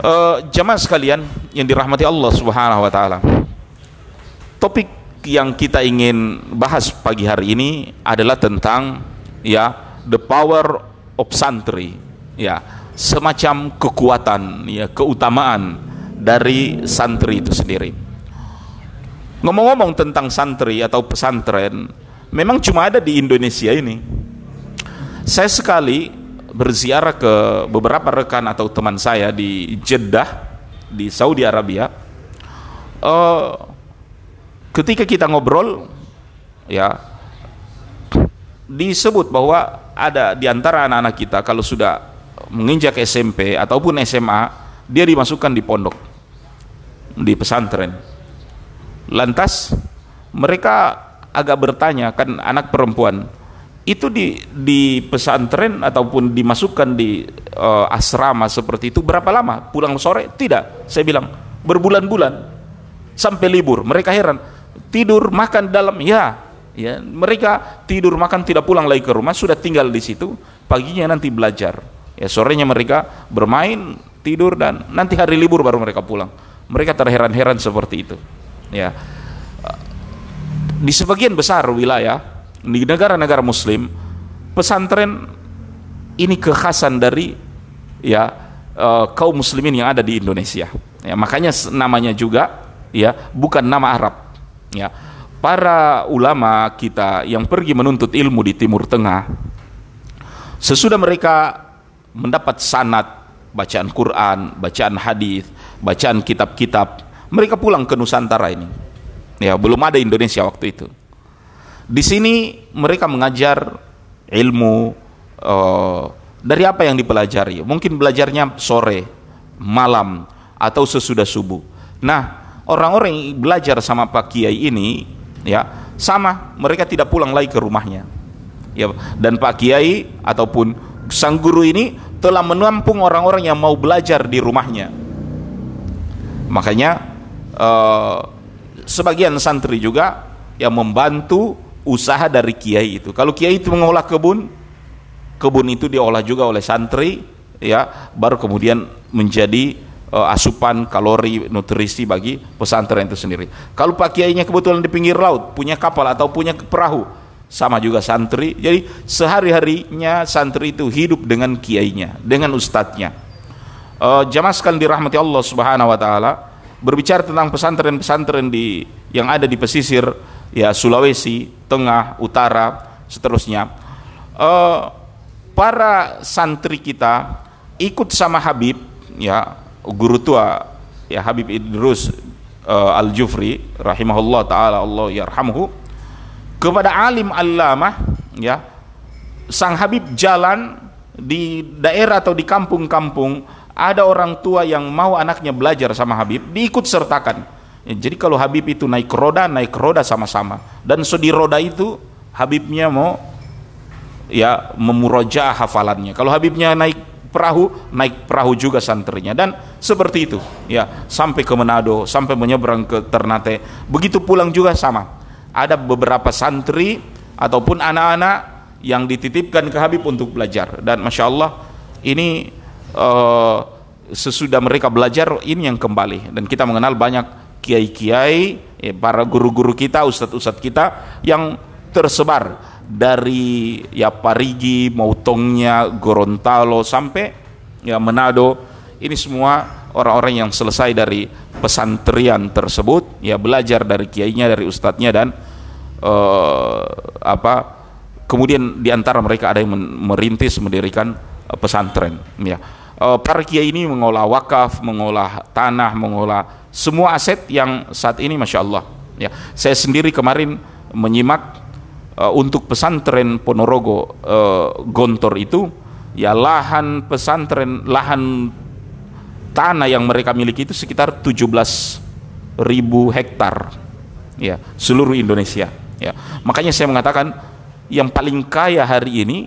Uh, jamaah sekalian yang dirahmati Allah Subhanahu wa taala. Topik yang kita ingin bahas pagi hari ini adalah tentang ya the power of santri. Ya, semacam kekuatan ya keutamaan dari santri itu sendiri. Ngomong-ngomong tentang santri atau pesantren, memang cuma ada di Indonesia ini. Saya sekali berziarah ke beberapa rekan atau teman saya di Jeddah di Saudi Arabia. Uh, ketika kita ngobrol ya disebut bahwa ada di antara anak-anak kita kalau sudah menginjak SMP ataupun SMA dia dimasukkan di pondok di pesantren. Lantas mereka agak bertanya kan anak perempuan itu di di pesantren ataupun dimasukkan di uh, asrama seperti itu berapa lama? Pulang sore? Tidak. Saya bilang berbulan-bulan. Sampai libur. Mereka heran. Tidur makan dalam. Ya. Ya mereka tidur makan tidak pulang lagi ke rumah. Sudah tinggal di situ. Paginya nanti belajar. Ya sorenya mereka bermain tidur dan nanti hari libur baru mereka pulang. Mereka terheran-heran seperti itu. Ya. Di sebagian besar wilayah di negara-negara muslim pesantren ini kekhasan dari ya uh, kaum muslimin yang ada di Indonesia ya makanya namanya juga ya bukan nama Arab ya para ulama kita yang pergi menuntut ilmu di Timur Tengah sesudah mereka mendapat sanat bacaan Quran, bacaan hadis, bacaan kitab-kitab, mereka pulang ke Nusantara ini. Ya, belum ada Indonesia waktu itu. Di sini mereka mengajar ilmu uh, dari apa yang dipelajari. Mungkin belajarnya sore, malam, atau sesudah subuh. Nah, orang-orang yang belajar sama Pak Kiai ini, ya sama, mereka tidak pulang lagi ke rumahnya. Ya, dan Pak Kiai ataupun sang guru ini telah menampung orang-orang yang mau belajar di rumahnya. Makanya uh, sebagian santri juga yang membantu usaha dari kiai itu. Kalau kiai itu mengolah kebun, kebun itu diolah juga oleh santri, ya, baru kemudian menjadi uh, asupan kalori nutrisi bagi pesantren itu sendiri. Kalau pak kiainya kebetulan di pinggir laut, punya kapal atau punya perahu, sama juga santri. Jadi sehari-harinya santri itu hidup dengan kiainya, dengan ustadznya. Uh, jamaah sekalian dirahmati Allah Subhanahu wa taala, berbicara tentang pesantren-pesantren di yang ada di pesisir ya Sulawesi, Tengah, Utara, seterusnya. Uh, para santri kita ikut sama Habib, ya guru tua ya Habib Idrus uh, Al Jufri, rahimahullah taala Allah yarhamhu, kepada alim allamah, ya sang Habib jalan di daerah atau di kampung-kampung ada orang tua yang mau anaknya belajar sama Habib diikut sertakan jadi kalau Habib itu naik roda, naik roda sama-sama. Dan so di roda itu Habibnya mau ya memuroja hafalannya. Kalau Habibnya naik perahu, naik perahu juga santrinya dan seperti itu. Ya, sampai ke Manado, sampai menyeberang ke Ternate. Begitu pulang juga sama. Ada beberapa santri ataupun anak-anak yang dititipkan ke Habib untuk belajar dan masya Allah ini uh, sesudah mereka belajar ini yang kembali dan kita mengenal banyak kiai-kiai, eh, para guru-guru kita, ustadz-ustadz kita yang tersebar dari ya Parigi, Mautongnya, Gorontalo sampai ya Manado. Ini semua orang-orang yang selesai dari pesantrian tersebut, ya belajar dari kiainya, dari ustadznya dan uh, apa kemudian di antara mereka ada yang merintis mendirikan uh, pesantren ya uh, para kiai ini mengolah wakaf mengolah tanah mengolah semua aset yang saat ini masya Allah ya. Saya sendiri kemarin menyimak uh, untuk pesantren Ponorogo uh, Gontor itu ya lahan pesantren lahan tanah yang mereka miliki itu sekitar 17 ribu hektar ya seluruh Indonesia ya. Makanya saya mengatakan yang paling kaya hari ini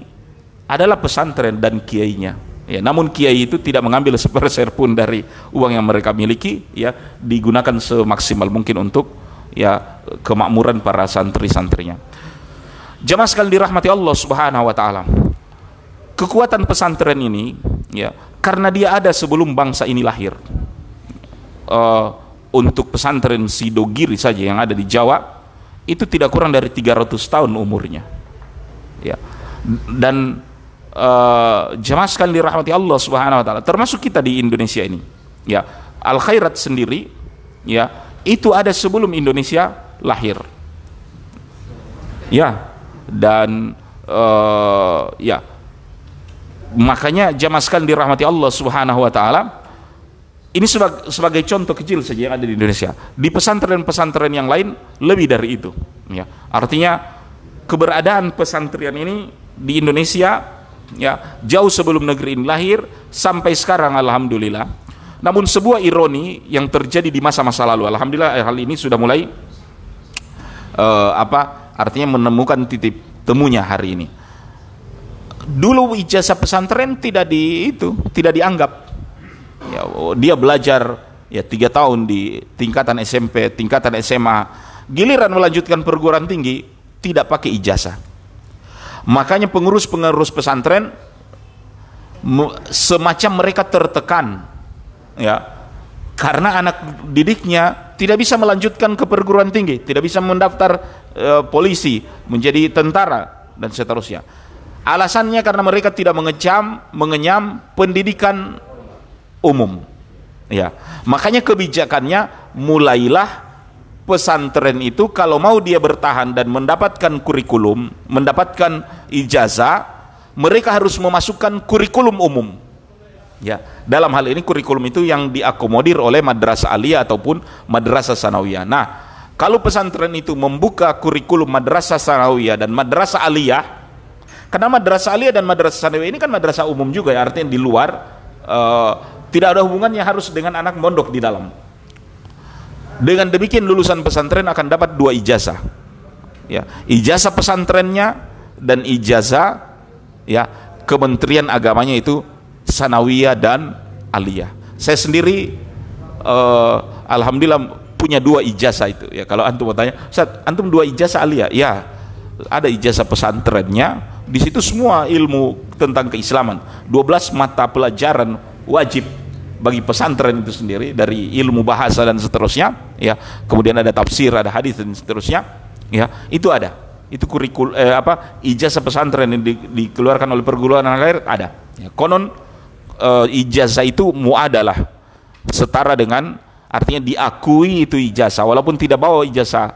adalah pesantren dan kiainya Ya, namun kiai itu tidak mengambil seperser pun dari uang yang mereka miliki, ya digunakan semaksimal mungkin untuk ya kemakmuran para santri-santrinya. Jamaah sekali dirahmati Allah Subhanahu wa taala. Kekuatan pesantren ini ya karena dia ada sebelum bangsa ini lahir uh, untuk pesantren Sidogiri saja yang ada di Jawa itu tidak kurang dari 300 tahun umurnya ya dan uh, jemaah sekali dirahmati Allah Subhanahu wa taala termasuk kita di Indonesia ini ya al khairat sendiri ya itu ada sebelum Indonesia lahir ya dan uh, ya makanya jamaah sekali dirahmati Allah Subhanahu wa taala ini sebagai, sebagai contoh kecil saja yang ada di Indonesia. Di pesantren-pesantren yang lain lebih dari itu. Ya, artinya keberadaan pesantren ini di Indonesia ya jauh sebelum negeri ini lahir sampai sekarang alhamdulillah. Namun sebuah ironi yang terjadi di masa-masa lalu, alhamdulillah hal ini sudah mulai uh, apa artinya menemukan titik temunya hari ini. Dulu ijazah pesantren tidak di itu, tidak dianggap ya, oh, dia belajar ya tiga tahun di tingkatan SMP, tingkatan SMA, giliran melanjutkan perguruan tinggi tidak pakai ijazah. Makanya pengurus-pengurus pesantren semacam mereka tertekan ya karena anak didiknya tidak bisa melanjutkan ke perguruan tinggi, tidak bisa mendaftar e, polisi, menjadi tentara dan seterusnya. Alasannya karena mereka tidak mengecam, mengenyam pendidikan umum. Ya, makanya kebijakannya mulailah pesantren itu kalau mau dia bertahan dan mendapatkan kurikulum, mendapatkan ijazah, mereka harus memasukkan kurikulum umum. Ya, dalam hal ini kurikulum itu yang diakomodir oleh madrasah aliyah ataupun madrasah sanawiyah. Nah, kalau pesantren itu membuka kurikulum madrasah sanawiyah dan madrasah aliyah, karena madrasah aliyah dan madrasah sanawiyah ini kan madrasah umum juga ya, artinya di luar uh, tidak ada hubungannya harus dengan anak mondok di dalam. Dengan demikian lulusan pesantren akan dapat dua ijazah. Ya, ijazah pesantrennya dan ijazah ya Kementerian Agamanya itu sanawiyah dan aliyah. Saya sendiri uh, alhamdulillah punya dua ijazah itu ya. Kalau antum mau tanya, "Ustaz, antum dua ijazah aliyah?" Ya, ada ijazah pesantrennya, di situ semua ilmu tentang keislaman. 12 mata pelajaran wajib bagi pesantren itu sendiri dari ilmu bahasa dan seterusnya ya. Kemudian ada tafsir ada hadis dan seterusnya ya. Itu ada. Itu kurikul eh, apa ijazah pesantren yang di, dikeluarkan oleh perguruan negeri ada. Ya, konon eh, ijazah itu muadalah. Setara dengan artinya diakui itu ijazah. Walaupun tidak bawa ijazah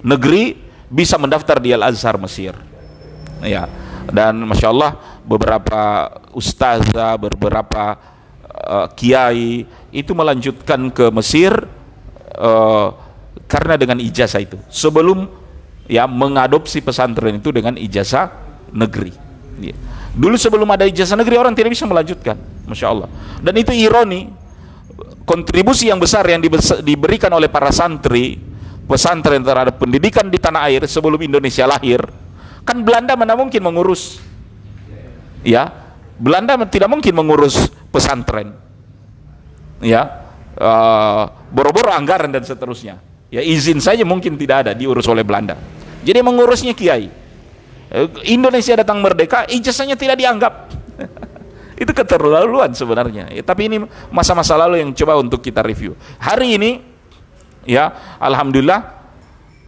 negeri bisa mendaftar di Al Azhar Mesir. Ya. Dan masya Allah beberapa ustazah beberapa uh, kiai itu melanjutkan ke Mesir uh, karena dengan ijazah itu. Sebelum ya mengadopsi pesantren itu dengan ijazah negeri. Ya. dulu sebelum ada ijazah negeri orang tidak bisa melanjutkan Masya Allah. Dan itu ironi kontribusi yang besar yang diberikan oleh para santri pesantren terhadap pendidikan di tanah air sebelum Indonesia lahir. Kan Belanda mana mungkin mengurus? Ya Belanda tidak mungkin mengurus pesantren. Ya uh, boro-boro anggaran dan seterusnya. Ya izin saja mungkin tidak ada diurus oleh Belanda. Jadi mengurusnya kiai. Eh, Indonesia datang merdeka ijazahnya tidak dianggap. Itu keterlaluan sebenarnya. Ya, tapi ini masa-masa lalu yang coba untuk kita review. Hari ini ya Alhamdulillah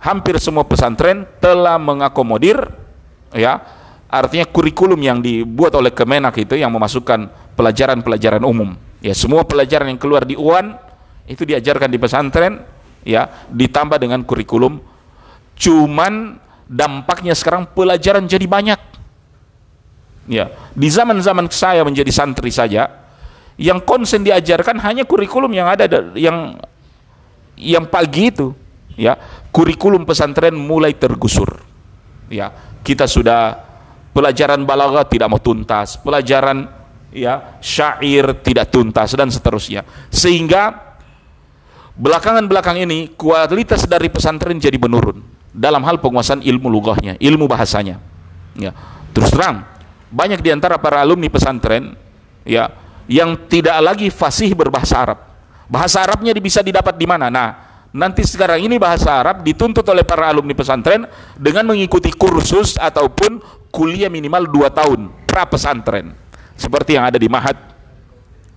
hampir semua pesantren telah mengakomodir ya artinya kurikulum yang dibuat oleh Kemenak itu yang memasukkan pelajaran-pelajaran umum. Ya semua pelajaran yang keluar di UAN itu diajarkan di pesantren ya ditambah dengan kurikulum. Cuman dampaknya sekarang pelajaran jadi banyak. Ya di zaman-zaman saya menjadi santri saja yang konsen diajarkan hanya kurikulum yang ada yang yang pagi itu. Ya kurikulum pesantren mulai tergusur. Ya kita sudah pelajaran balaghah tidak mau tuntas, pelajaran ya syair tidak tuntas dan seterusnya. Sehingga belakangan-belakang ini kualitas dari pesantren jadi menurun dalam hal penguasaan ilmu lugahnya, ilmu bahasanya. Ya, terus terang banyak di antara para alumni pesantren ya yang tidak lagi fasih berbahasa Arab. Bahasa Arabnya bisa didapat di mana? Nah, nanti sekarang ini bahasa Arab dituntut oleh para alumni pesantren dengan mengikuti kursus ataupun kuliah minimal 2 tahun pra pesantren. Seperti yang ada di Mahat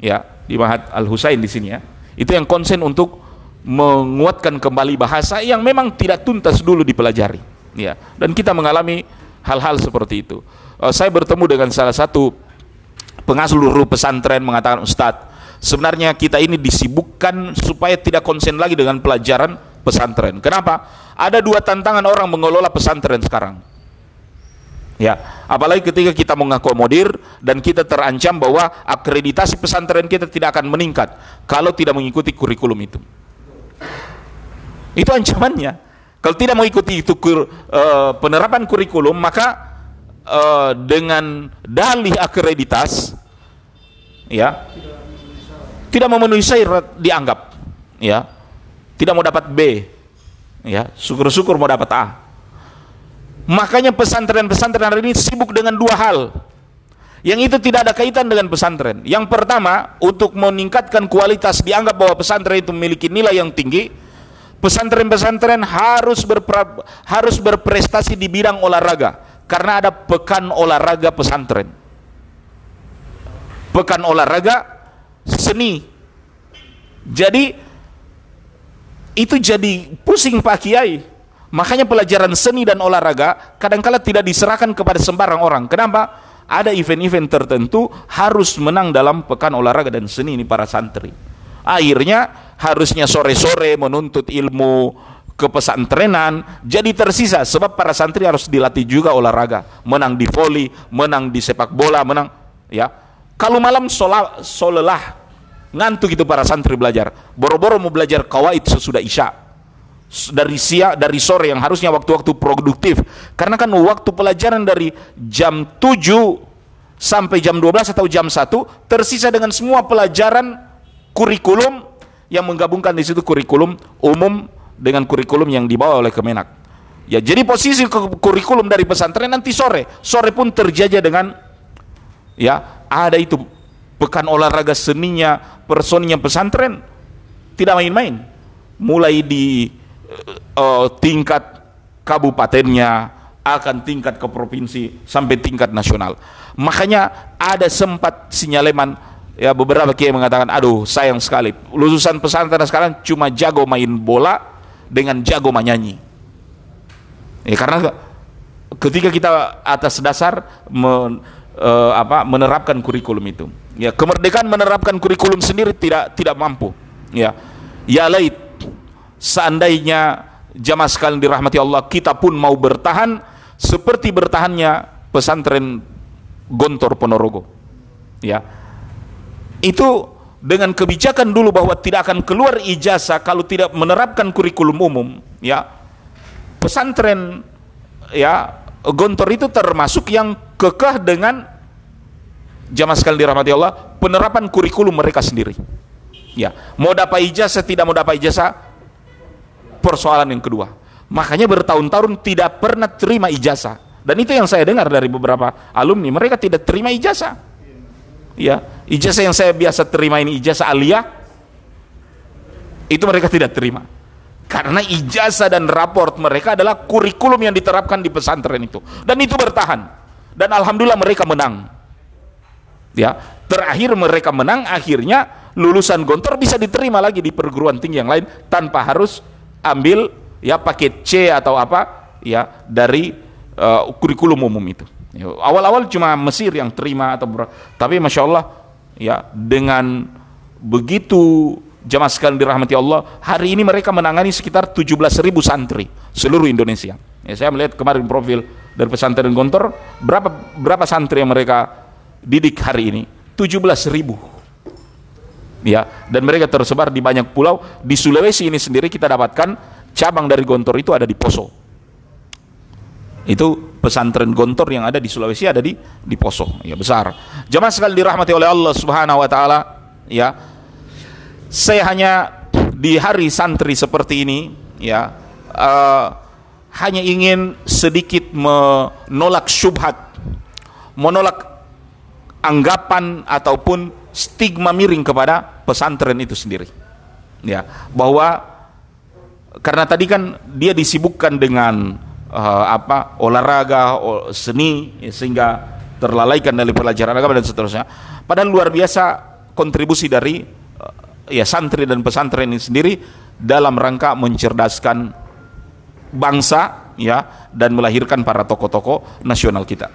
ya di Mahat Al Husain di sini ya. Itu yang konsen untuk menguatkan kembali bahasa yang memang tidak tuntas dulu dipelajari ya. Dan kita mengalami hal-hal seperti itu. Uh, saya bertemu dengan salah satu pengasuh pesantren mengatakan Ustadz sebenarnya kita ini disibukkan supaya tidak konsen lagi dengan pelajaran pesantren. Kenapa? ada dua tantangan orang mengelola pesantren sekarang Ya, apalagi ketika kita mengakomodir dan kita terancam bahwa akreditasi pesantren kita tidak akan meningkat kalau tidak mengikuti kurikulum itu. Itu ancamannya. Kalau tidak mengikuti itu uh, penerapan kurikulum, maka uh, dengan dalih akreditas, ya, tidak memenuhi syarat dianggap, ya, tidak mau dapat B, ya, syukur-syukur mau dapat A. Makanya pesantren-pesantren hari ini sibuk dengan dua hal. Yang itu tidak ada kaitan dengan pesantren. Yang pertama, untuk meningkatkan kualitas dianggap bahwa pesantren itu memiliki nilai yang tinggi, pesantren-pesantren harus harus berprestasi di bidang olahraga karena ada pekan olahraga pesantren. Pekan olahraga seni. Jadi itu jadi pusing Pak Kiai Makanya pelajaran seni dan olahraga kadangkala tidak diserahkan kepada sembarang orang. Kenapa? Ada event-event tertentu harus menang dalam pekan olahraga dan seni ini para santri. Akhirnya harusnya sore-sore menuntut ilmu kepesantrenan jadi tersisa sebab para santri harus dilatih juga olahraga, menang di voli, menang di sepak bola, menang ya. Kalau malam solah, solelah ngantuk itu para santri belajar. Boro-boro mau belajar kawaid sesudah isya dari siang dari sore yang harusnya waktu-waktu produktif karena kan waktu pelajaran dari jam 7 sampai jam 12 atau jam 1 tersisa dengan semua pelajaran kurikulum yang menggabungkan di situ kurikulum umum dengan kurikulum yang dibawa oleh Kemenak. Ya, jadi posisi kurikulum dari pesantren nanti sore, sore pun terjadi dengan ya, ada itu pekan olahraga seninya, personinya pesantren tidak main-main. Mulai di uh, tingkat kabupatennya akan tingkat ke provinsi sampai tingkat nasional. Makanya ada sempat sinyaleman ya beberapa kiai mengatakan aduh sayang sekali lulusan pesantren sekarang cuma jago main bola dengan jago menyanyi. Ya karena ketika kita atas dasar men, uh, apa menerapkan kurikulum itu. Ya kemerdekaan menerapkan kurikulum sendiri tidak tidak mampu. Ya. Ya lait seandainya jamaah sekalian dirahmati Allah kita pun mau bertahan seperti bertahannya pesantren Gontor Ponorogo. Ya. Itu dengan kebijakan dulu bahwa tidak akan keluar ijazah kalau tidak menerapkan kurikulum umum ya. Pesantren ya Gontor itu termasuk yang kekeh dengan jamaah sekalian dirahmati Allah penerapan kurikulum mereka sendiri. Ya. Mau dapat ijazah tidak mau dapat ijazah persoalan yang kedua. Makanya bertahun-tahun tidak pernah terima ijazah. Dan itu yang saya dengar dari beberapa alumni. Mereka tidak terima ijazah. Ya ijazah yang saya biasa terima ini ijazah aliyah itu mereka tidak terima. Karena ijazah dan raport mereka adalah kurikulum yang diterapkan di pesantren itu. Dan itu bertahan. Dan alhamdulillah mereka menang. Ya terakhir mereka menang akhirnya lulusan gontor bisa diterima lagi di perguruan tinggi yang lain tanpa harus ambil ya paket C atau apa ya dari uh, kurikulum umum itu. Ya, awal-awal cuma Mesir yang terima atau tapi masya Allah ya dengan begitu jamaah sekalian dirahmati Allah hari ini mereka menangani sekitar 17 ribu santri seluruh Indonesia. Ya, saya melihat kemarin profil dari pesantren Gontor berapa berapa santri yang mereka didik hari ini 17 ribu ya dan mereka tersebar di banyak pulau. Di Sulawesi ini sendiri kita dapatkan cabang dari Gontor itu ada di Poso. Itu pesantren Gontor yang ada di Sulawesi ada di di Poso. Ya besar. Jamaah sekali dirahmati oleh Allah Subhanahu wa taala ya. Saya hanya di hari santri seperti ini ya uh, hanya ingin sedikit menolak syubhat menolak anggapan ataupun stigma miring kepada pesantren itu sendiri. Ya, bahwa karena tadi kan dia disibukkan dengan uh, apa olahraga, seni sehingga terlalaikan dari pelajaran agama dan seterusnya. Padahal luar biasa kontribusi dari uh, ya santri dan pesantren ini sendiri dalam rangka mencerdaskan bangsa ya dan melahirkan para tokoh-tokoh nasional kita.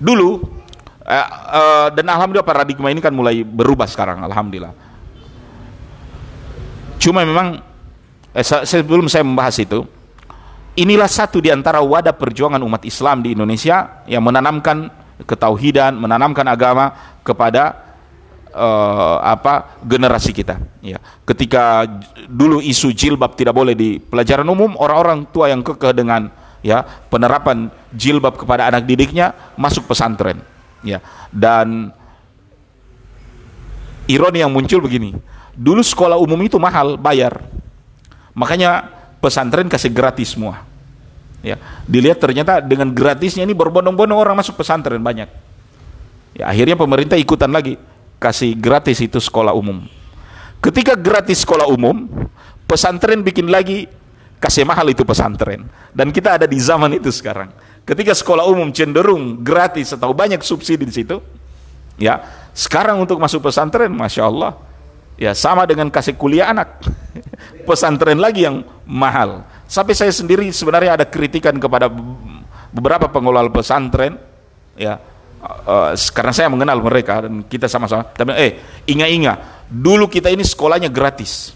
Dulu uh, uh, dan alhamdulillah paradigma ini kan mulai berubah sekarang alhamdulillah. Cuma memang eh, sebelum saya membahas itu, inilah satu di antara wadah perjuangan umat Islam di Indonesia yang menanamkan ketauhidan, menanamkan agama kepada uh, apa generasi kita. Ya, ketika dulu isu jilbab tidak boleh di pelajaran umum, orang-orang tua yang kekeh dengan ya penerapan jilbab kepada anak didiknya masuk pesantren. Ya, dan ironi yang muncul begini Dulu sekolah umum itu mahal, bayar. Makanya pesantren kasih gratis semua. Ya, dilihat ternyata dengan gratisnya ini berbondong-bondong orang masuk pesantren banyak. Ya, akhirnya pemerintah ikutan lagi kasih gratis itu sekolah umum. Ketika gratis sekolah umum, pesantren bikin lagi kasih mahal itu pesantren. Dan kita ada di zaman itu sekarang. Ketika sekolah umum cenderung gratis atau banyak subsidi di situ, ya sekarang untuk masuk pesantren, masya Allah, ya sama dengan kasih kuliah anak. Pesantren lagi yang mahal. Sampai saya sendiri sebenarnya ada kritikan kepada beberapa pengelola pesantren ya uh, karena saya mengenal mereka dan kita sama-sama tapi eh ingat-ingat dulu kita ini sekolahnya gratis.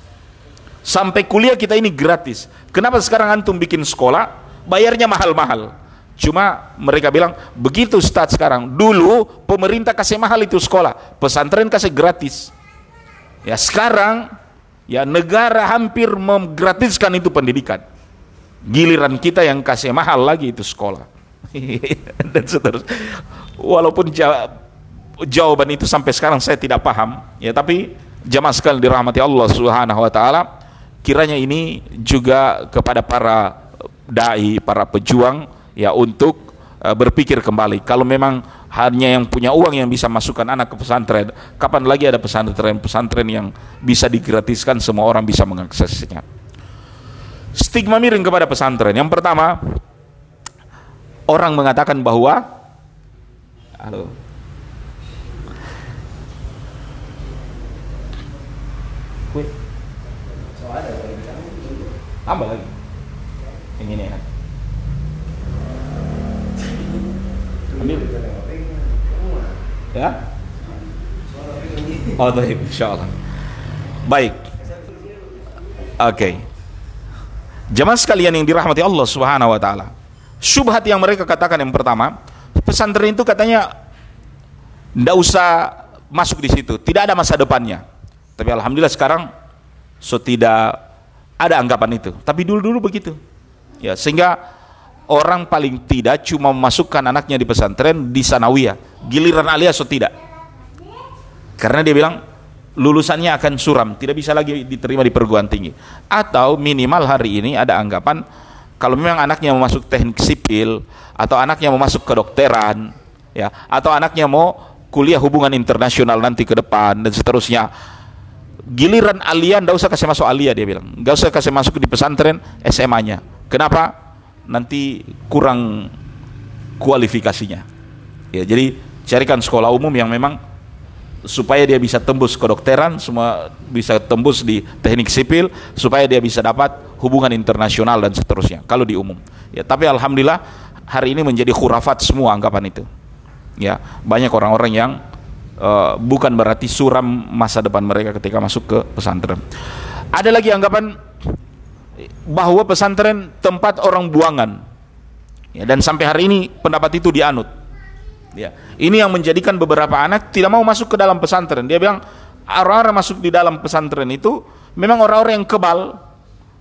Sampai kuliah kita ini gratis. Kenapa sekarang antum bikin sekolah? Bayarnya mahal-mahal cuma mereka bilang begitu start sekarang dulu pemerintah kasih mahal itu sekolah pesantren kasih gratis Ya sekarang ya negara hampir menggratiskan itu pendidikan. Giliran kita yang kasih mahal lagi itu sekolah. Dan seterusnya. Walaupun jawaban itu sampai sekarang saya tidak paham, ya tapi jamaah sekali dirahmati Allah Subhanahu wa taala, kiranya ini juga kepada para dai, para pejuang ya untuk uh, berpikir kembali. Kalau memang hanya yang punya uang yang bisa masukkan anak ke pesantren kapan lagi ada pesantren-pesantren yang bisa digratiskan semua orang bisa mengaksesnya? Stigma miring kepada pesantren. Yang pertama orang mengatakan bahwa halo. Apa lagi. Ini ya ambil Ya? Oh, baik, insyaallah. Baik. Oke. Okay. Jemaah sekalian yang dirahmati Allah Subhanahu wa taala. Syubhat yang mereka katakan yang pertama, pesantren itu katanya tidak usah masuk di situ, tidak ada masa depannya. Tapi alhamdulillah sekarang so tidak ada anggapan itu. Tapi dulu-dulu begitu. Ya, sehingga orang paling tidak cuma memasukkan anaknya di pesantren di sanawiyah. Giliran alias atau tidak? Karena dia bilang lulusannya akan suram tidak bisa lagi diterima di perguruan tinggi. Atau minimal hari ini ada anggapan kalau memang anaknya mau masuk teknik sipil atau anaknya mau masuk kedokteran ya atau anaknya mau kuliah hubungan internasional nanti ke depan dan seterusnya. Giliran alia ndak usah kasih masuk alia dia bilang. Nggak usah kasih masuk di pesantren SMA nya kenapa nanti kurang kualifikasinya. Ya, jadi carikan sekolah umum yang memang supaya dia bisa tembus kedokteran, semua bisa tembus di teknik sipil, supaya dia bisa dapat hubungan internasional dan seterusnya. Kalau di umum, ya. Tapi alhamdulillah hari ini menjadi khurafat semua anggapan itu. Ya, banyak orang-orang yang uh, bukan berarti suram masa depan mereka ketika masuk ke pesantren. Ada lagi anggapan bahwa pesantren tempat orang buangan. Ya, dan sampai hari ini pendapat itu dianut. Ya, ini yang menjadikan beberapa anak tidak mau masuk ke dalam pesantren. Dia bilang orang-orang masuk di dalam pesantren itu memang orang-orang yang kebal,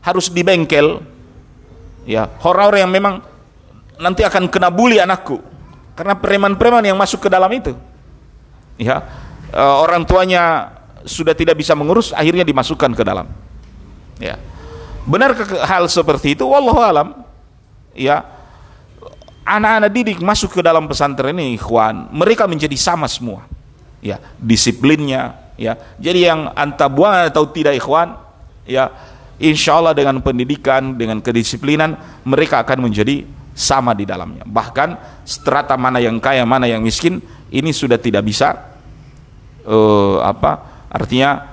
harus dibengkel. Ya, orang-orang yang memang nanti akan kena bully anakku karena preman-preman yang masuk ke dalam itu. Ya, eh, orang tuanya sudah tidak bisa mengurus, akhirnya dimasukkan ke dalam. Ya, Benar hal seperti itu? Wallahu alam. Ya. Anak-anak didik masuk ke dalam pesantren ini, ikhwan, mereka menjadi sama semua. Ya, disiplinnya, ya. Jadi yang antabuan atau tidak ikhwan, ya, insya Allah dengan pendidikan, dengan kedisiplinan, mereka akan menjadi sama di dalamnya. Bahkan strata mana yang kaya, mana yang miskin, ini sudah tidak bisa uh, apa artinya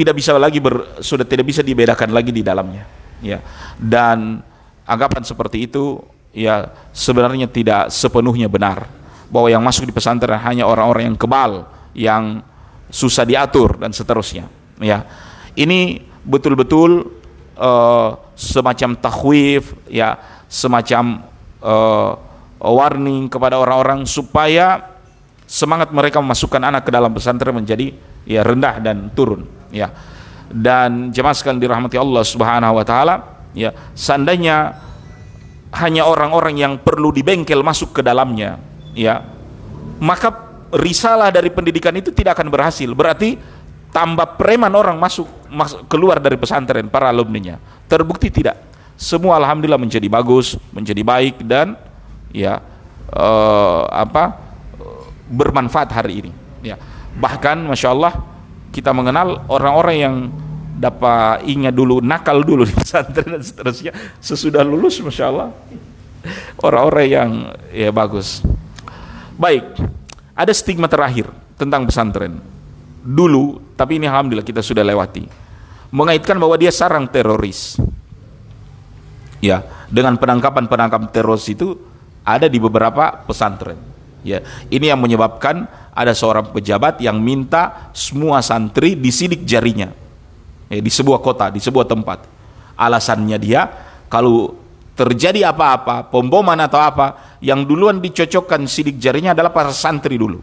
tidak bisa lagi ber, sudah tidak bisa dibedakan lagi di dalamnya. Ya. Dan anggapan seperti itu ya sebenarnya tidak sepenuhnya benar. Bahwa yang masuk di pesantren hanya orang-orang yang kebal yang susah diatur dan seterusnya. Ya. Ini betul-betul uh, semacam takhwif ya semacam uh, warning kepada orang-orang supaya semangat mereka memasukkan anak ke dalam pesantren menjadi ya rendah dan turun ya. Dan jemaah sekalian dirahmati Allah Subhanahu wa taala ya seandainya hanya orang-orang yang perlu dibengkel masuk ke dalamnya ya maka risalah dari pendidikan itu tidak akan berhasil. Berarti tambah preman orang masuk, keluar dari pesantren para alumninya. Terbukti tidak. Semua alhamdulillah menjadi bagus menjadi baik dan ya uh, apa bermanfaat hari ini. Ya. Bahkan masya Allah kita mengenal orang-orang yang dapat ingat dulu nakal dulu di pesantren dan seterusnya. Sesudah lulus masya Allah. Orang-orang yang ya bagus. Baik ada stigma terakhir tentang pesantren. Dulu tapi ini alhamdulillah kita sudah lewati. Mengaitkan bahwa dia sarang teroris. Ya dengan penangkapan penangkapan teroris itu ada di beberapa pesantren. Ya, ini yang menyebabkan ada seorang pejabat yang minta semua santri disidik jarinya ya, di sebuah kota, di sebuah tempat. Alasannya dia kalau terjadi apa-apa, pemboman atau apa, yang duluan dicocokkan sidik jarinya adalah para santri dulu.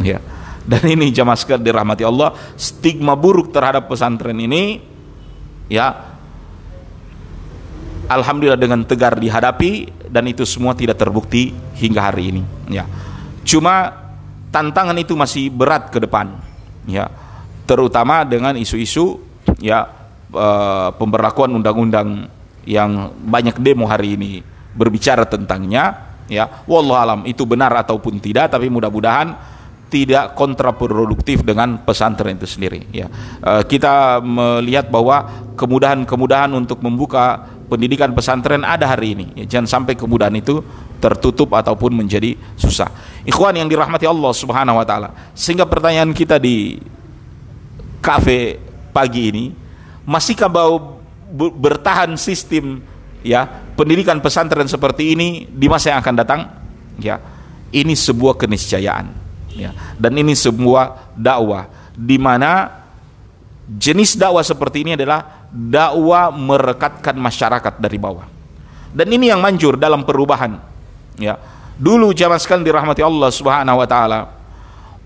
Ya. Dan ini jamaah dirahmati Allah, stigma buruk terhadap pesantren ini ya alhamdulillah dengan tegar dihadapi dan itu semua tidak terbukti hingga hari ini ya cuma tantangan itu masih berat ke depan ya. Terutama dengan isu-isu ya e, pemberlakuan undang-undang yang banyak demo hari ini berbicara tentangnya ya. Wallah alam itu benar ataupun tidak tapi mudah-mudahan tidak kontraproduktif dengan pesantren itu sendiri ya. E, kita melihat bahwa kemudahan-kemudahan untuk membuka pendidikan pesantren ada hari ini. Ya, jangan sampai kemudahan itu tertutup ataupun menjadi susah. Ikhwan yang dirahmati Allah Subhanahu wa taala. Sehingga pertanyaan kita di kafe pagi ini, masihkah bau bertahan sistem ya pendidikan pesantren seperti ini di masa yang akan datang? Ya. Ini sebuah keniscayaan ya. Dan ini sebuah dakwah di mana jenis dakwah seperti ini adalah dakwah merekatkan masyarakat dari bawah. Dan ini yang manjur dalam perubahan. Ya. Dulu zaman sekali dirahmati Allah Subhanahu wa taala,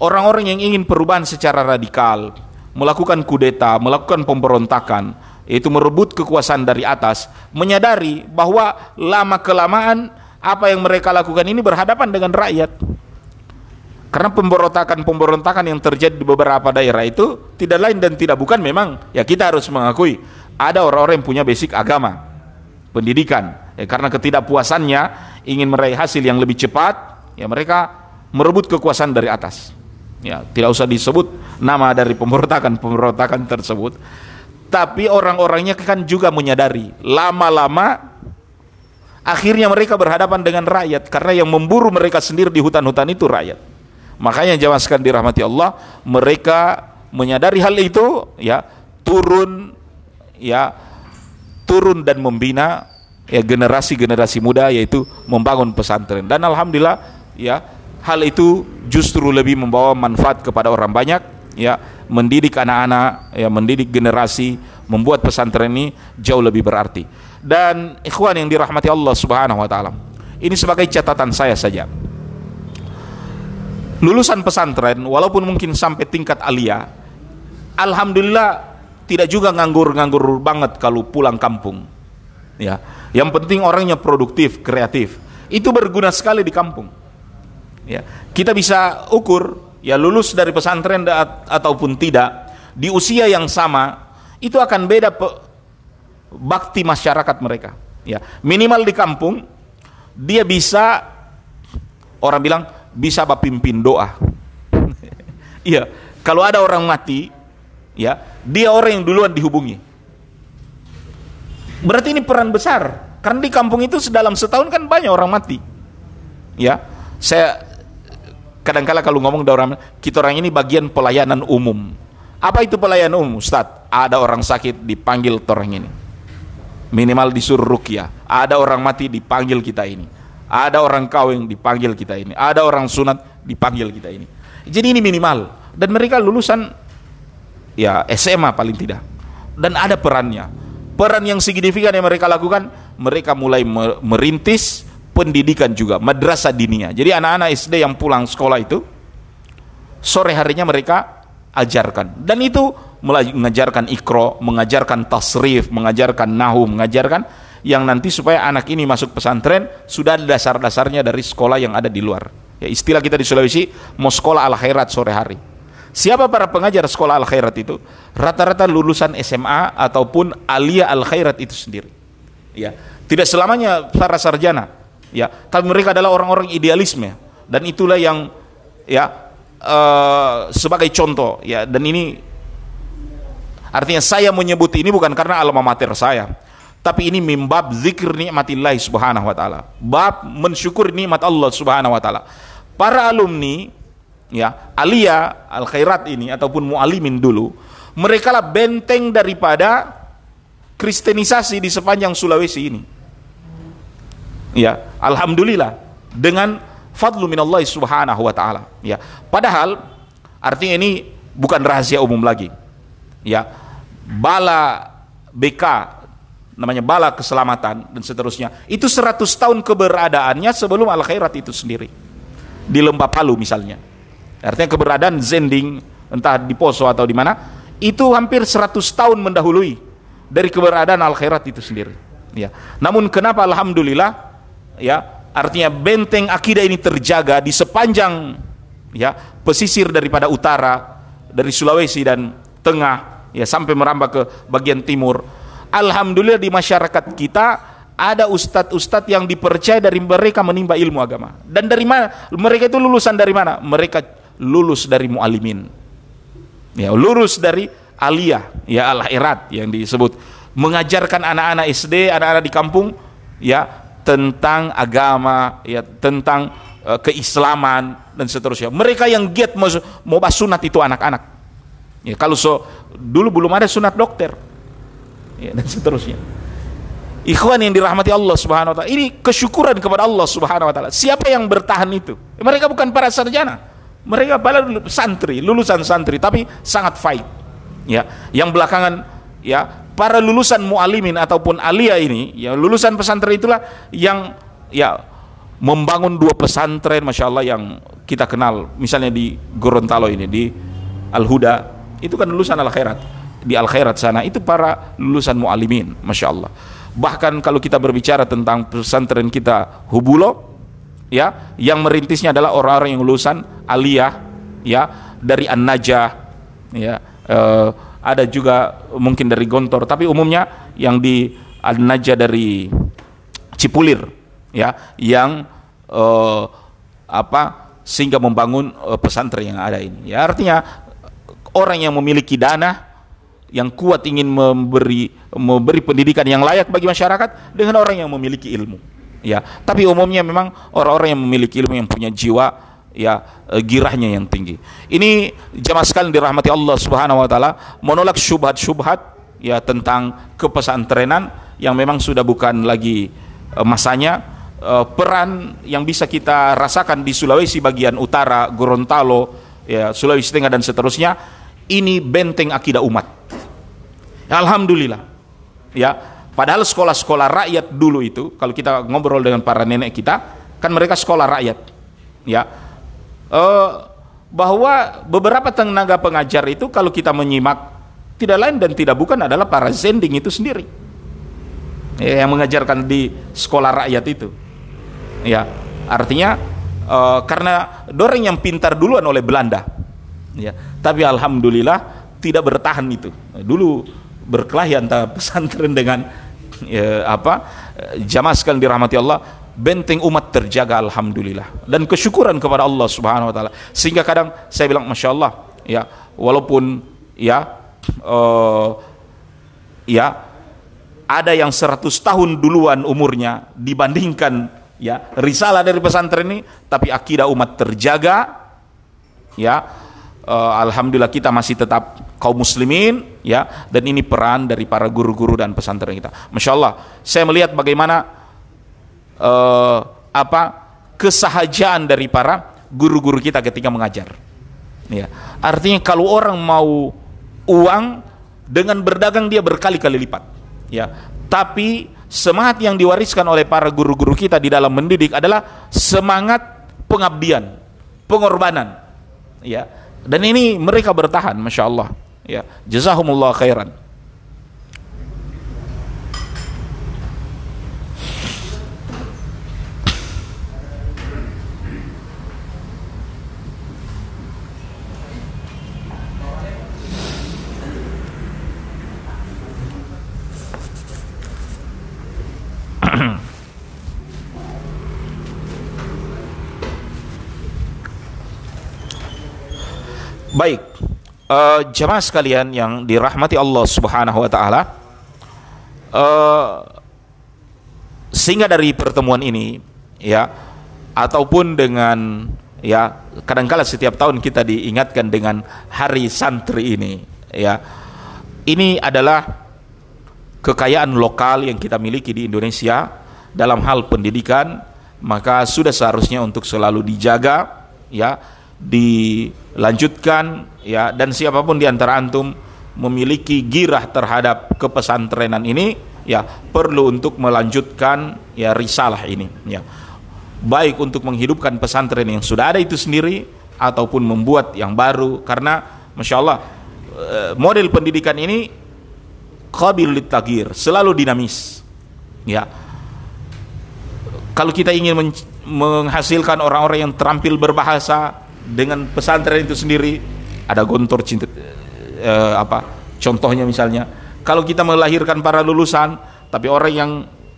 orang-orang yang ingin perubahan secara radikal, melakukan kudeta, melakukan pemberontakan, yaitu merebut kekuasaan dari atas, menyadari bahwa lama kelamaan apa yang mereka lakukan ini berhadapan dengan rakyat. Karena pemberontakan-pemberontakan yang terjadi di beberapa daerah itu tidak lain dan tidak bukan memang ya kita harus mengakui ada orang-orang yang punya basic agama, pendidikan. Ya, karena ketidakpuasannya ingin meraih hasil yang lebih cepat, ya mereka merebut kekuasaan dari atas. Ya, tidak usah disebut nama dari pemberontakan-pemberontakan tersebut. Tapi orang-orangnya kan juga menyadari lama-lama akhirnya mereka berhadapan dengan rakyat karena yang memburu mereka sendiri di hutan-hutan itu rakyat. Makanya jamaah sekalian dirahmati Allah, mereka menyadari hal itu ya, turun ya turun dan membina ya generasi-generasi muda yaitu membangun pesantren. Dan alhamdulillah ya hal itu justru lebih membawa manfaat kepada orang banyak ya mendidik anak-anak ya mendidik generasi membuat pesantren ini jauh lebih berarti dan ikhwan yang dirahmati Allah Subhanahu wa taala ini sebagai catatan saya saja lulusan pesantren walaupun mungkin sampai tingkat alia alhamdulillah tidak juga nganggur-nganggur banget kalau pulang kampung. Ya yang penting orangnya produktif kreatif. Itu berguna sekali di kampung. Ya kita bisa ukur ya lulus dari pesantren ataupun tidak di usia yang sama itu akan beda bakti masyarakat mereka. Ya minimal di kampung dia bisa orang bilang bisa pimpin doa. Iya, kalau ada orang mati, ya, dia orang yang duluan dihubungi. Berarti ini peran besar. Karena di kampung itu dalam setahun kan banyak orang mati. Ya, saya kadangkala kalau ngomong orang kita orang ini bagian pelayanan umum apa itu pelayanan umum Ustaz ada orang sakit dipanggil orang ini minimal disuruh rukyah ada orang mati dipanggil kita ini ada orang kawin dipanggil kita ini. Ada orang sunat dipanggil kita ini. Jadi ini minimal. Dan mereka lulusan ya SMA paling tidak. Dan ada perannya. Peran yang signifikan yang mereka lakukan mereka mulai merintis pendidikan juga, madrasah dinia. Jadi anak-anak SD yang pulang sekolah itu sore harinya mereka ajarkan. Dan itu mengajarkan ikro, mengajarkan tasrif, mengajarkan nahu, mengajarkan yang nanti supaya anak ini masuk pesantren sudah ada dasar-dasarnya dari sekolah yang ada di luar. Ya, istilah kita di Sulawesi mau sekolah al khairat sore hari. Siapa para pengajar sekolah al khairat itu? Rata-rata lulusan SMA ataupun alia al khairat itu sendiri. Ya, tidak selamanya para sarjana ya tapi mereka adalah orang-orang idealisme dan itulah yang ya uh, sebagai contoh ya dan ini artinya saya menyebut ini bukan karena alma mater saya tapi ini mimbab zikir nikmatillah subhanahu wa ta'ala. Bab mensyukur nikmat Allah subhanahu wa ta'ala. Para alumni ya alia al khairat ini ataupun mualimin dulu mereka lah benteng daripada kristenisasi di sepanjang Sulawesi ini. Ya alhamdulillah dengan fadlu minallah subhanahu wa taala. Ya padahal artinya ini bukan rahasia umum lagi. Ya bala BK namanya bala keselamatan dan seterusnya. Itu 100 tahun keberadaannya sebelum al khairat itu sendiri. Di lembah Palu misalnya. Artinya keberadaan Zending entah di Poso atau di mana itu hampir 100 tahun mendahului dari keberadaan al khairat itu sendiri. Ya. Namun kenapa? Alhamdulillah ya artinya benteng akidah ini terjaga di sepanjang ya pesisir daripada utara dari Sulawesi dan tengah ya sampai merambah ke bagian timur alhamdulillah di masyarakat kita ada ustadz-ustadz yang dipercaya dari mereka menimba ilmu agama. Dan dari mana mereka itu lulusan dari mana? Mereka lulus dari mualimin ya lulus dari aliyah ya al irat yang disebut. Mengajarkan anak-anak SD anak-anak di kampung ya tentang agama, ya tentang uh, keislaman dan seterusnya. Mereka yang giat mau, mau sunat itu anak-anak. Ya, kalau so dulu belum ada sunat dokter, ya, dan seterusnya. Ikhwan yang dirahmati Allah Subhanahu wa taala. Ini kesyukuran kepada Allah Subhanahu wa taala. Siapa yang bertahan itu? Mereka bukan para sarjana. Mereka para santri, lulusan santri tapi sangat fight. Ya, yang belakangan ya para lulusan mualimin ataupun alia ini ya lulusan pesantren itulah yang ya membangun dua pesantren masya Allah yang kita kenal misalnya di Gorontalo ini di Al Huda itu kan lulusan Al Khairat di Al Khairat sana itu para lulusan mualimin masya Allah. Bahkan kalau kita berbicara tentang pesantren kita Hubulo ya yang merintisnya adalah orang-orang yang lulusan aliyah ya dari An Najah ya eh, ada juga mungkin dari Gontor tapi umumnya yang di Al-Najah dari Cipulir ya yang uh, apa sehingga membangun uh, pesantren yang ada ini. Ya artinya orang yang memiliki dana yang kuat ingin memberi memberi pendidikan yang layak bagi masyarakat dengan orang yang memiliki ilmu ya tapi umumnya memang orang-orang yang memiliki ilmu yang punya jiwa ya eh, girahnya yang tinggi. Ini jamaah sekalian dirahmati Allah Subhanahu wa taala menolak syubhat-syubhat ya tentang kepesantrenan yang memang sudah bukan lagi uh, masanya uh, peran yang bisa kita rasakan di Sulawesi bagian utara, Gorontalo, ya Sulawesi Tengah dan seterusnya ini benteng akidah umat. Alhamdulillah. Ya, padahal sekolah-sekolah rakyat dulu itu kalau kita ngobrol dengan para nenek kita kan mereka sekolah rakyat. Ya, uh, bahwa beberapa tenaga pengajar itu kalau kita menyimak tidak lain dan tidak bukan adalah para zending itu sendiri. Ya, yang mengajarkan di sekolah rakyat itu. Ya artinya uh, karena doreng yang pintar duluan oleh Belanda. Ya tapi alhamdulillah tidak bertahan itu. Dulu berkelahi antara pesantren dengan ya, apa jamaah sekalian dirahmati Allah benteng umat terjaga alhamdulillah. Dan kesyukuran kepada Allah Subhanahu wa taala. Sehingga kadang saya bilang Masya Allah ya walaupun ya uh, ya ada yang 100 tahun duluan umurnya dibandingkan ya risalah dari pesantren ini tapi akidah umat terjaga ya uh, alhamdulillah kita masih tetap kaum muslimin ya dan ini peran dari para guru-guru dan pesantren kita. Masya Allah, saya melihat bagaimana uh, apa kesahajaan dari para guru-guru kita ketika mengajar. Ya, artinya kalau orang mau uang dengan berdagang dia berkali-kali lipat. Ya, tapi semangat yang diwariskan oleh para guru-guru kita di dalam mendidik adalah semangat pengabdian, pengorbanan. Ya, dan ini mereka bertahan, masya Allah. Ya, jazahumullah khairan. Baik, uh, jemaah sekalian yang dirahmati Allah Subhanahu wa taala, uh, sehingga dari pertemuan ini ya ataupun dengan ya kadangkala setiap tahun kita diingatkan dengan hari santri ini ya. Ini adalah kekayaan lokal yang kita miliki di Indonesia dalam hal pendidikan, maka sudah seharusnya untuk selalu dijaga ya dilanjutkan ya dan siapa pun di antara antum memiliki girah terhadap kepesantrenan ini ya perlu untuk melanjutkan ya risalah ini ya. Baik untuk menghidupkan pesantren yang sudah ada itu sendiri ataupun membuat yang baru karena masya Allah eh, model pendidikan ini qabil litagir selalu dinamis ya. Kalau kita ingin menghasilkan orang-orang yang terampil berbahasa dengan pesantren itu sendiri ada gontor cinta eh, apa contohnya misalnya kalau kita melahirkan para lulusan tapi orang yang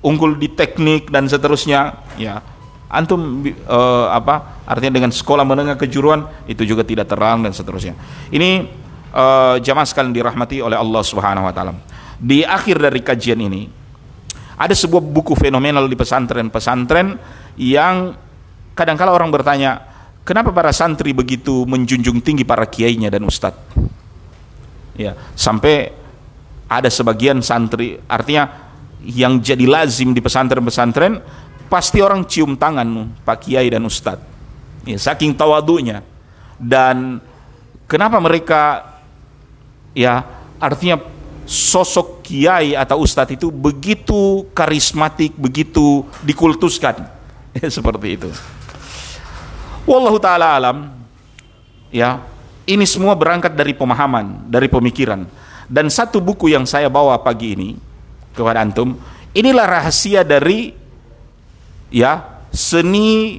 unggul di teknik dan seterusnya ya antum eh, apa artinya dengan sekolah menengah kejuruan itu juga tidak terang dan seterusnya. Ini eh, jamaah sekalian dirahmati oleh Allah Subhanahu wa taala. Di akhir dari kajian ini ada sebuah buku fenomenal di pesantren-pesantren yang kadang-kala orang bertanya Kenapa para santri begitu menjunjung tinggi para kiainya dan ustadz? Ya, sampai ada sebagian santri, artinya yang jadi lazim di pesantren-pesantren, pasti orang cium tangan Pak Kiai dan Ustadz. Ya, saking tawadunya. Dan kenapa mereka, ya artinya sosok Kiai atau Ustadz itu begitu karismatik, begitu dikultuskan. Ya, seperti itu. Wallahu taala alam. Ya, ini semua berangkat dari pemahaman, dari pemikiran. Dan satu buku yang saya bawa pagi ini kepada antum, inilah rahasia dari ya seni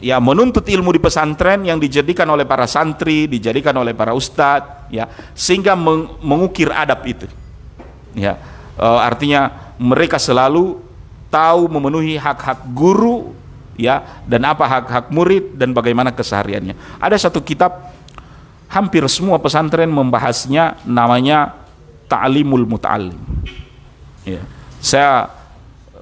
ya menuntut ilmu di pesantren yang dijadikan oleh para santri, dijadikan oleh para ustadz, ya sehingga meng mengukir adab itu. Ya, e, artinya mereka selalu tahu memenuhi hak-hak guru ya dan apa hak-hak murid dan bagaimana kesehariannya. Ada satu kitab hampir semua pesantren membahasnya namanya Ta'limul Muta'allim. Ya. Saya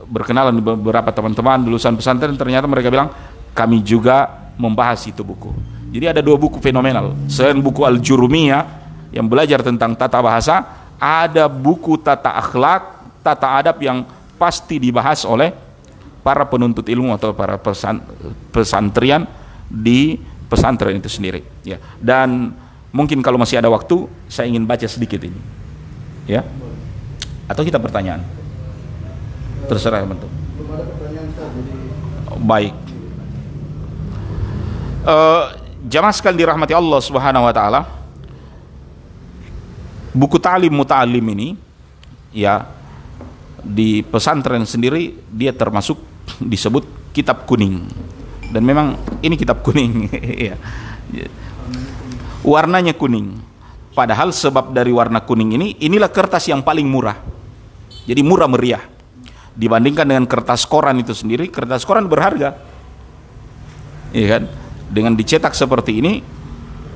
berkenalan beberapa teman-teman lulusan pesantren ternyata mereka bilang kami juga membahas itu buku. Jadi ada dua buku fenomenal. Selain buku Al-Jurumiyah yang belajar tentang tata bahasa, ada buku tata akhlak, tata adab yang pasti dibahas oleh para penuntut ilmu atau para pesan, pesantrian di pesantren itu sendiri ya. Dan mungkin kalau masih ada waktu saya ingin baca sedikit ini ya. Atau kita pertanyaan terserah bentuk baik. Uh, jamaah sekali dirahmati Allah Subhanahu wa taala buku ta'lim muta'alim ini ya di pesantren sendiri dia termasuk disebut kitab kuning. Dan memang ini kitab kuning. Ya. warnanya kuning. Padahal sebab dari warna kuning ini inilah kertas yang paling murah. Jadi murah meriah. Dibandingkan dengan kertas koran itu sendiri kertas koran berharga. Iya kan? Dengan dicetak seperti ini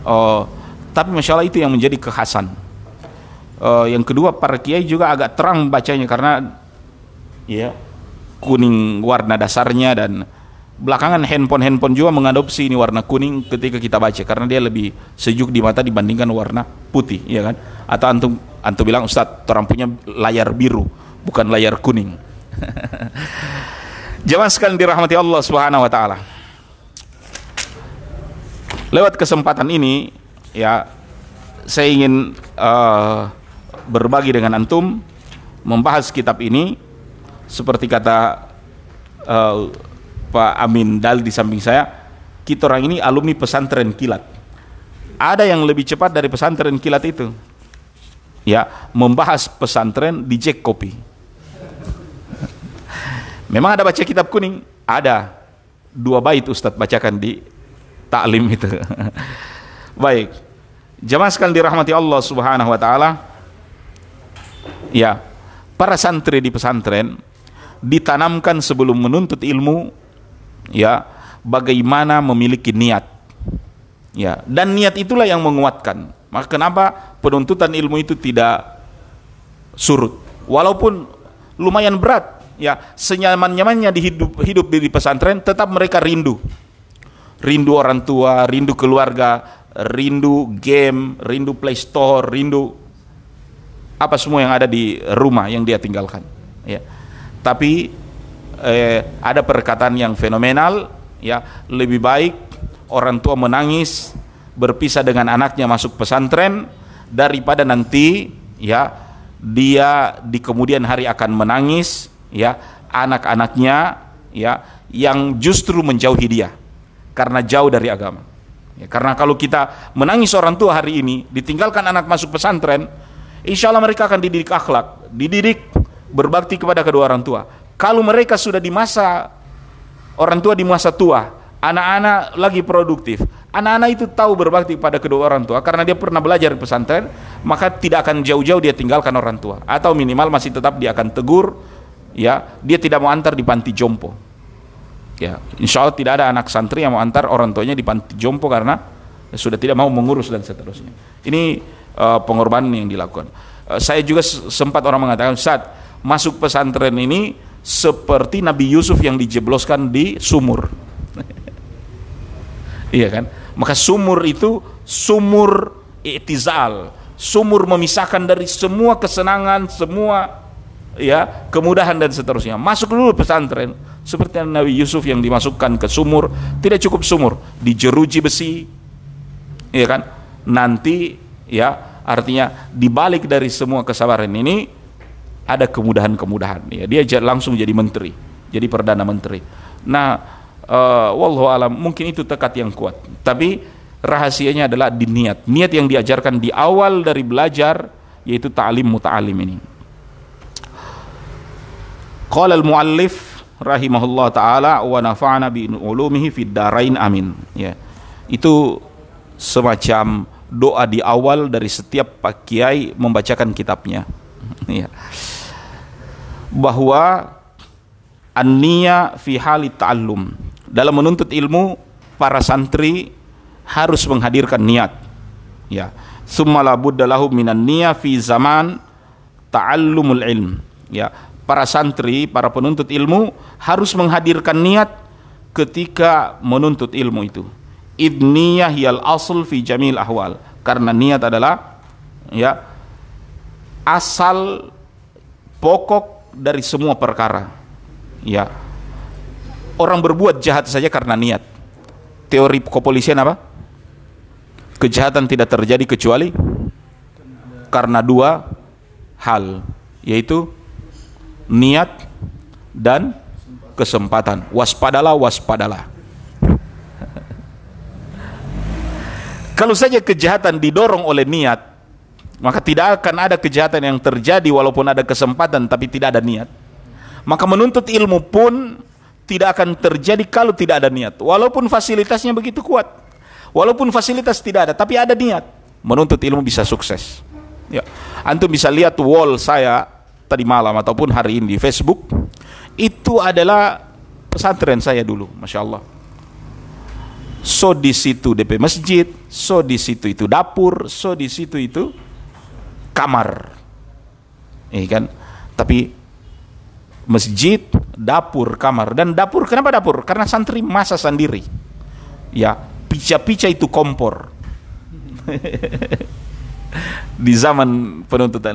oh, tapi masya Allah itu yang menjadi kekhasan. Uh, yang kedua para kiai juga agak terang bacanya karena ya kuning warna dasarnya dan belakangan handphone-handphone juga mengadopsi ini warna kuning ketika kita baca karena dia lebih sejuk di mata dibandingkan warna putih ya kan? Atau antum antum bilang Ustaz orang punya layar biru bukan layar kuning. Jemaah sekalian dirahmati Allah Subhanahu wa taala. Lewat kesempatan ini ya saya ingin uh, berbagi dengan antum membahas kitab ini seperti kata uh, Pak Amin Dal di samping saya, kita orang ini alumni pesantren kilat. Ada yang lebih cepat dari pesantren kilat itu. Ya, membahas pesantren di Jack Kopi. Memang ada baca kitab kuning? Ada. Dua bait Ustadz bacakan di taklim itu. Baik. Jamaah sekalian dirahmati Allah Subhanahu wa taala. Ya, para santri di pesantren ditanamkan sebelum menuntut ilmu ya bagaimana memiliki niat. Ya dan niat itulah yang menguatkan. Maka kenapa penuntutan ilmu itu tidak surut? Walaupun lumayan berat ya senyaman-nyamannya di hidup hidup di pesantren tetap mereka rindu. Rindu orang tua rindu keluarga rindu game rindu play store rindu apa semua yang ada di rumah yang dia tinggalkan ya tapi eh, ada perkataan yang fenomenal ya lebih baik orang tua menangis berpisah dengan anaknya masuk pesantren daripada nanti ya dia di kemudian hari akan menangis ya anak-anaknya ya yang justru menjauhi dia karena jauh dari agama. Ya, karena kalau kita menangis orang tua hari ini ditinggalkan anak masuk pesantren insya Allah mereka akan dididik akhlak dididik berbakti kepada kedua orang tua kalau mereka sudah di masa orang tua di masa tua, anak-anak lagi produktif, anak-anak itu tahu berbakti pada kedua orang tua karena dia pernah belajar di pesantren, maka tidak akan jauh-jauh dia tinggalkan orang tua atau minimal masih tetap dia akan tegur, ya dia tidak mau antar di panti jompo. Ya, insya Allah tidak ada anak santri yang mau antar orang tuanya di panti jompo karena sudah tidak mau mengurus dan seterusnya. Ini uh, pengorbanan yang dilakukan. Uh, saya juga sempat orang mengatakan, saat masuk pesantren ini seperti Nabi Yusuf yang dijebloskan di sumur. iya kan? Maka sumur itu sumur itizal, sumur memisahkan dari semua kesenangan, semua ya kemudahan dan seterusnya. Masuk dulu pesantren seperti Nabi Yusuf yang dimasukkan ke sumur, tidak cukup sumur, dijeruji besi. Iya kan? Nanti ya artinya dibalik dari semua kesabaran ini ada kemudahan-kemudahan. Ya dia langsung jadi menteri jadi perdana menteri. Nah uh, wallahu alam mungkin itu tekad yang kuat. Tapi rahasianya adalah di niat. Niat yang diajarkan di awal dari belajar yaitu ta'lim muta'alim ini. Qala al-muallif rahimahullah taala wa nafa'ana bi ulumihi fid darain amin. Ya itu semacam doa di awal dari setiap pak kiai membacakan kitabnya. Ya bahwa an-niyya fi hali ta'allum. Dalam menuntut ilmu, para santri harus menghadirkan niat. Ya. Summa la budda lahu minan niyya fi zaman ta'allumul ilm. Ya. Para santri, para penuntut ilmu harus menghadirkan niat ketika menuntut ilmu itu. Idniyah yal asl fi jamil ahwal. Karena niat adalah ya asal pokok dari semua perkara. Ya. Orang berbuat jahat saja karena niat. Teori kepolisian apa? Kejahatan tidak terjadi kecuali karena dua hal, yaitu niat dan kesempatan. Waspadalah, waspadalah. Kalau saja kejahatan didorong oleh niat, maka tidak akan ada kejahatan yang terjadi walaupun ada kesempatan tapi tidak ada niat. Maka menuntut ilmu pun tidak akan terjadi kalau tidak ada niat. Walaupun fasilitasnya begitu kuat. Walaupun fasilitas tidak ada tapi ada niat. Menuntut ilmu bisa sukses. Ya. Antum bisa lihat wall saya tadi malam ataupun hari ini di Facebook. Itu adalah pesantren saya dulu, Masya Allah. So di situ DP masjid, so di situ itu dapur, so di situ itu kamar. Iya kan? Tapi masjid dapur kamar. Dan dapur kenapa dapur? Karena santri masa sendiri. Ya pica-pica itu kompor. Di zaman penuntutan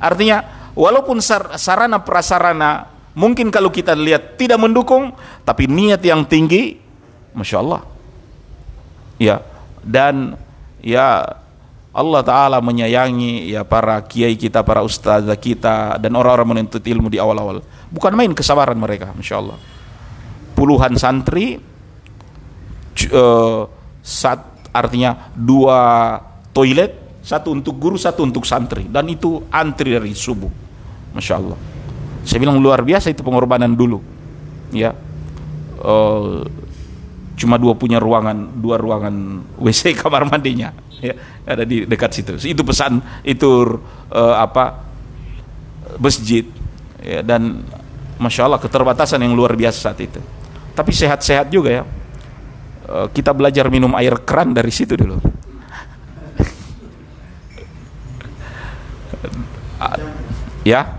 artinya walaupun sar sarana prasarana mungkin kalau kita lihat tidak mendukung tapi niat yang tinggi masya Allah. Ya dan ya Allah Ta'ala menyayangi ya para kiai kita, para ustazah kita dan orang-orang menuntut ilmu di awal-awal. Bukan main kesabaran mereka Masya Allah. Puluhan santri uh, sat, artinya dua toilet satu untuk guru, satu untuk santri. Dan itu antri dari subuh Masya Allah. Saya bilang luar biasa itu pengorbanan dulu ya. Uh, cuma dua punya ruangan dua ruangan WC kamar mandinya ya ada di dekat situ. Itu pesan itu uh, apa masjid ya, dan masya Allah keterbatasan yang luar biasa saat itu. Tapi sehat-sehat juga ya. Uh, kita belajar minum air keran dari situ dulu. Ya?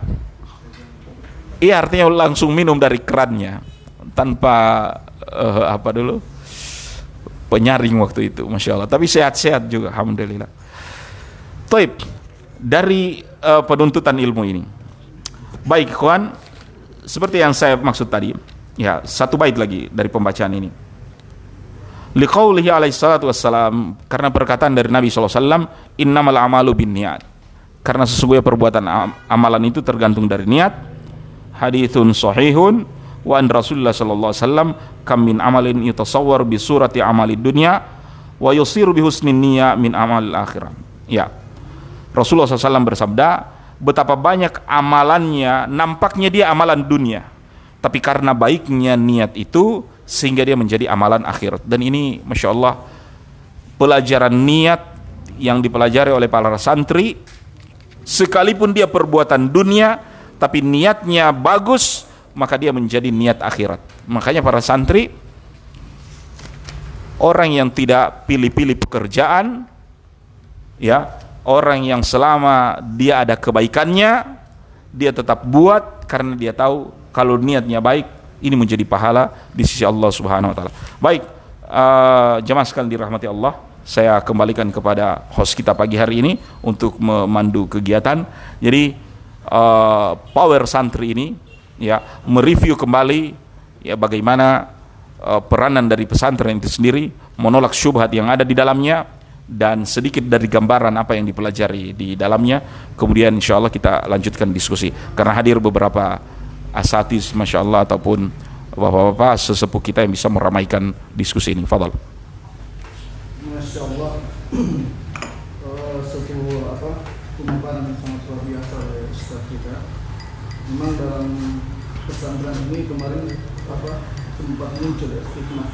Iya artinya langsung minum dari kerannya tanpa uh, apa dulu penyaring waktu itu masya Allah. Tapi sehat-sehat juga alhamdulillah. Taib dari uh, penuntutan ilmu ini. Baik kawan seperti yang saya maksud tadi ya satu bait lagi dari pembacaan ini. Liqaulihi alaihi salatu wassalam karena perkataan dari Nabi SAW innamal amalu bin niat karena sesungguhnya perbuatan amalan itu tergantung dari niat. Hadithun sahihun wa an Rasulullah sallallahu alaihi wasallam kam min amalin yutasawwar bi surati amalid dunya wa yusiru bi husnin niyya min amal akhirah. Ya. Rasulullah SAW bersabda, betapa banyak amalannya nampaknya dia amalan dunia, tapi karena baiknya niat itu sehingga dia menjadi amalan akhirat. Dan ini masya Allah pelajaran niat yang dipelajari oleh para santri, sekalipun dia perbuatan dunia, tapi niatnya bagus, maka dia menjadi niat akhirat. Makanya para santri orang yang tidak pilih-pilih pekerjaan ya, orang yang selama dia ada kebaikannya dia tetap buat karena dia tahu kalau niatnya baik ini menjadi pahala di sisi Allah Subhanahu wa taala. Baik, uh, jemaah sekalian dirahmati Allah, saya kembalikan kepada host kita pagi hari ini untuk memandu kegiatan. Jadi uh, power santri ini ya mereview kembali ya bagaimana uh, peranan dari pesantren itu sendiri menolak syubhat yang ada di dalamnya dan sedikit dari gambaran apa yang dipelajari di dalamnya. Kemudian insya Allah kita lanjutkan diskusi. Karena hadir beberapa asatis masya Allah ataupun bapak-bapak sesepuh kita yang bisa meramaikan diskusi ini. Fadal. Masya Allah uh, sebuah apa pemaparan yang sangat luar biasa oleh Ustaz kita pesantren ini kemarin apa sempat muncul ya stigma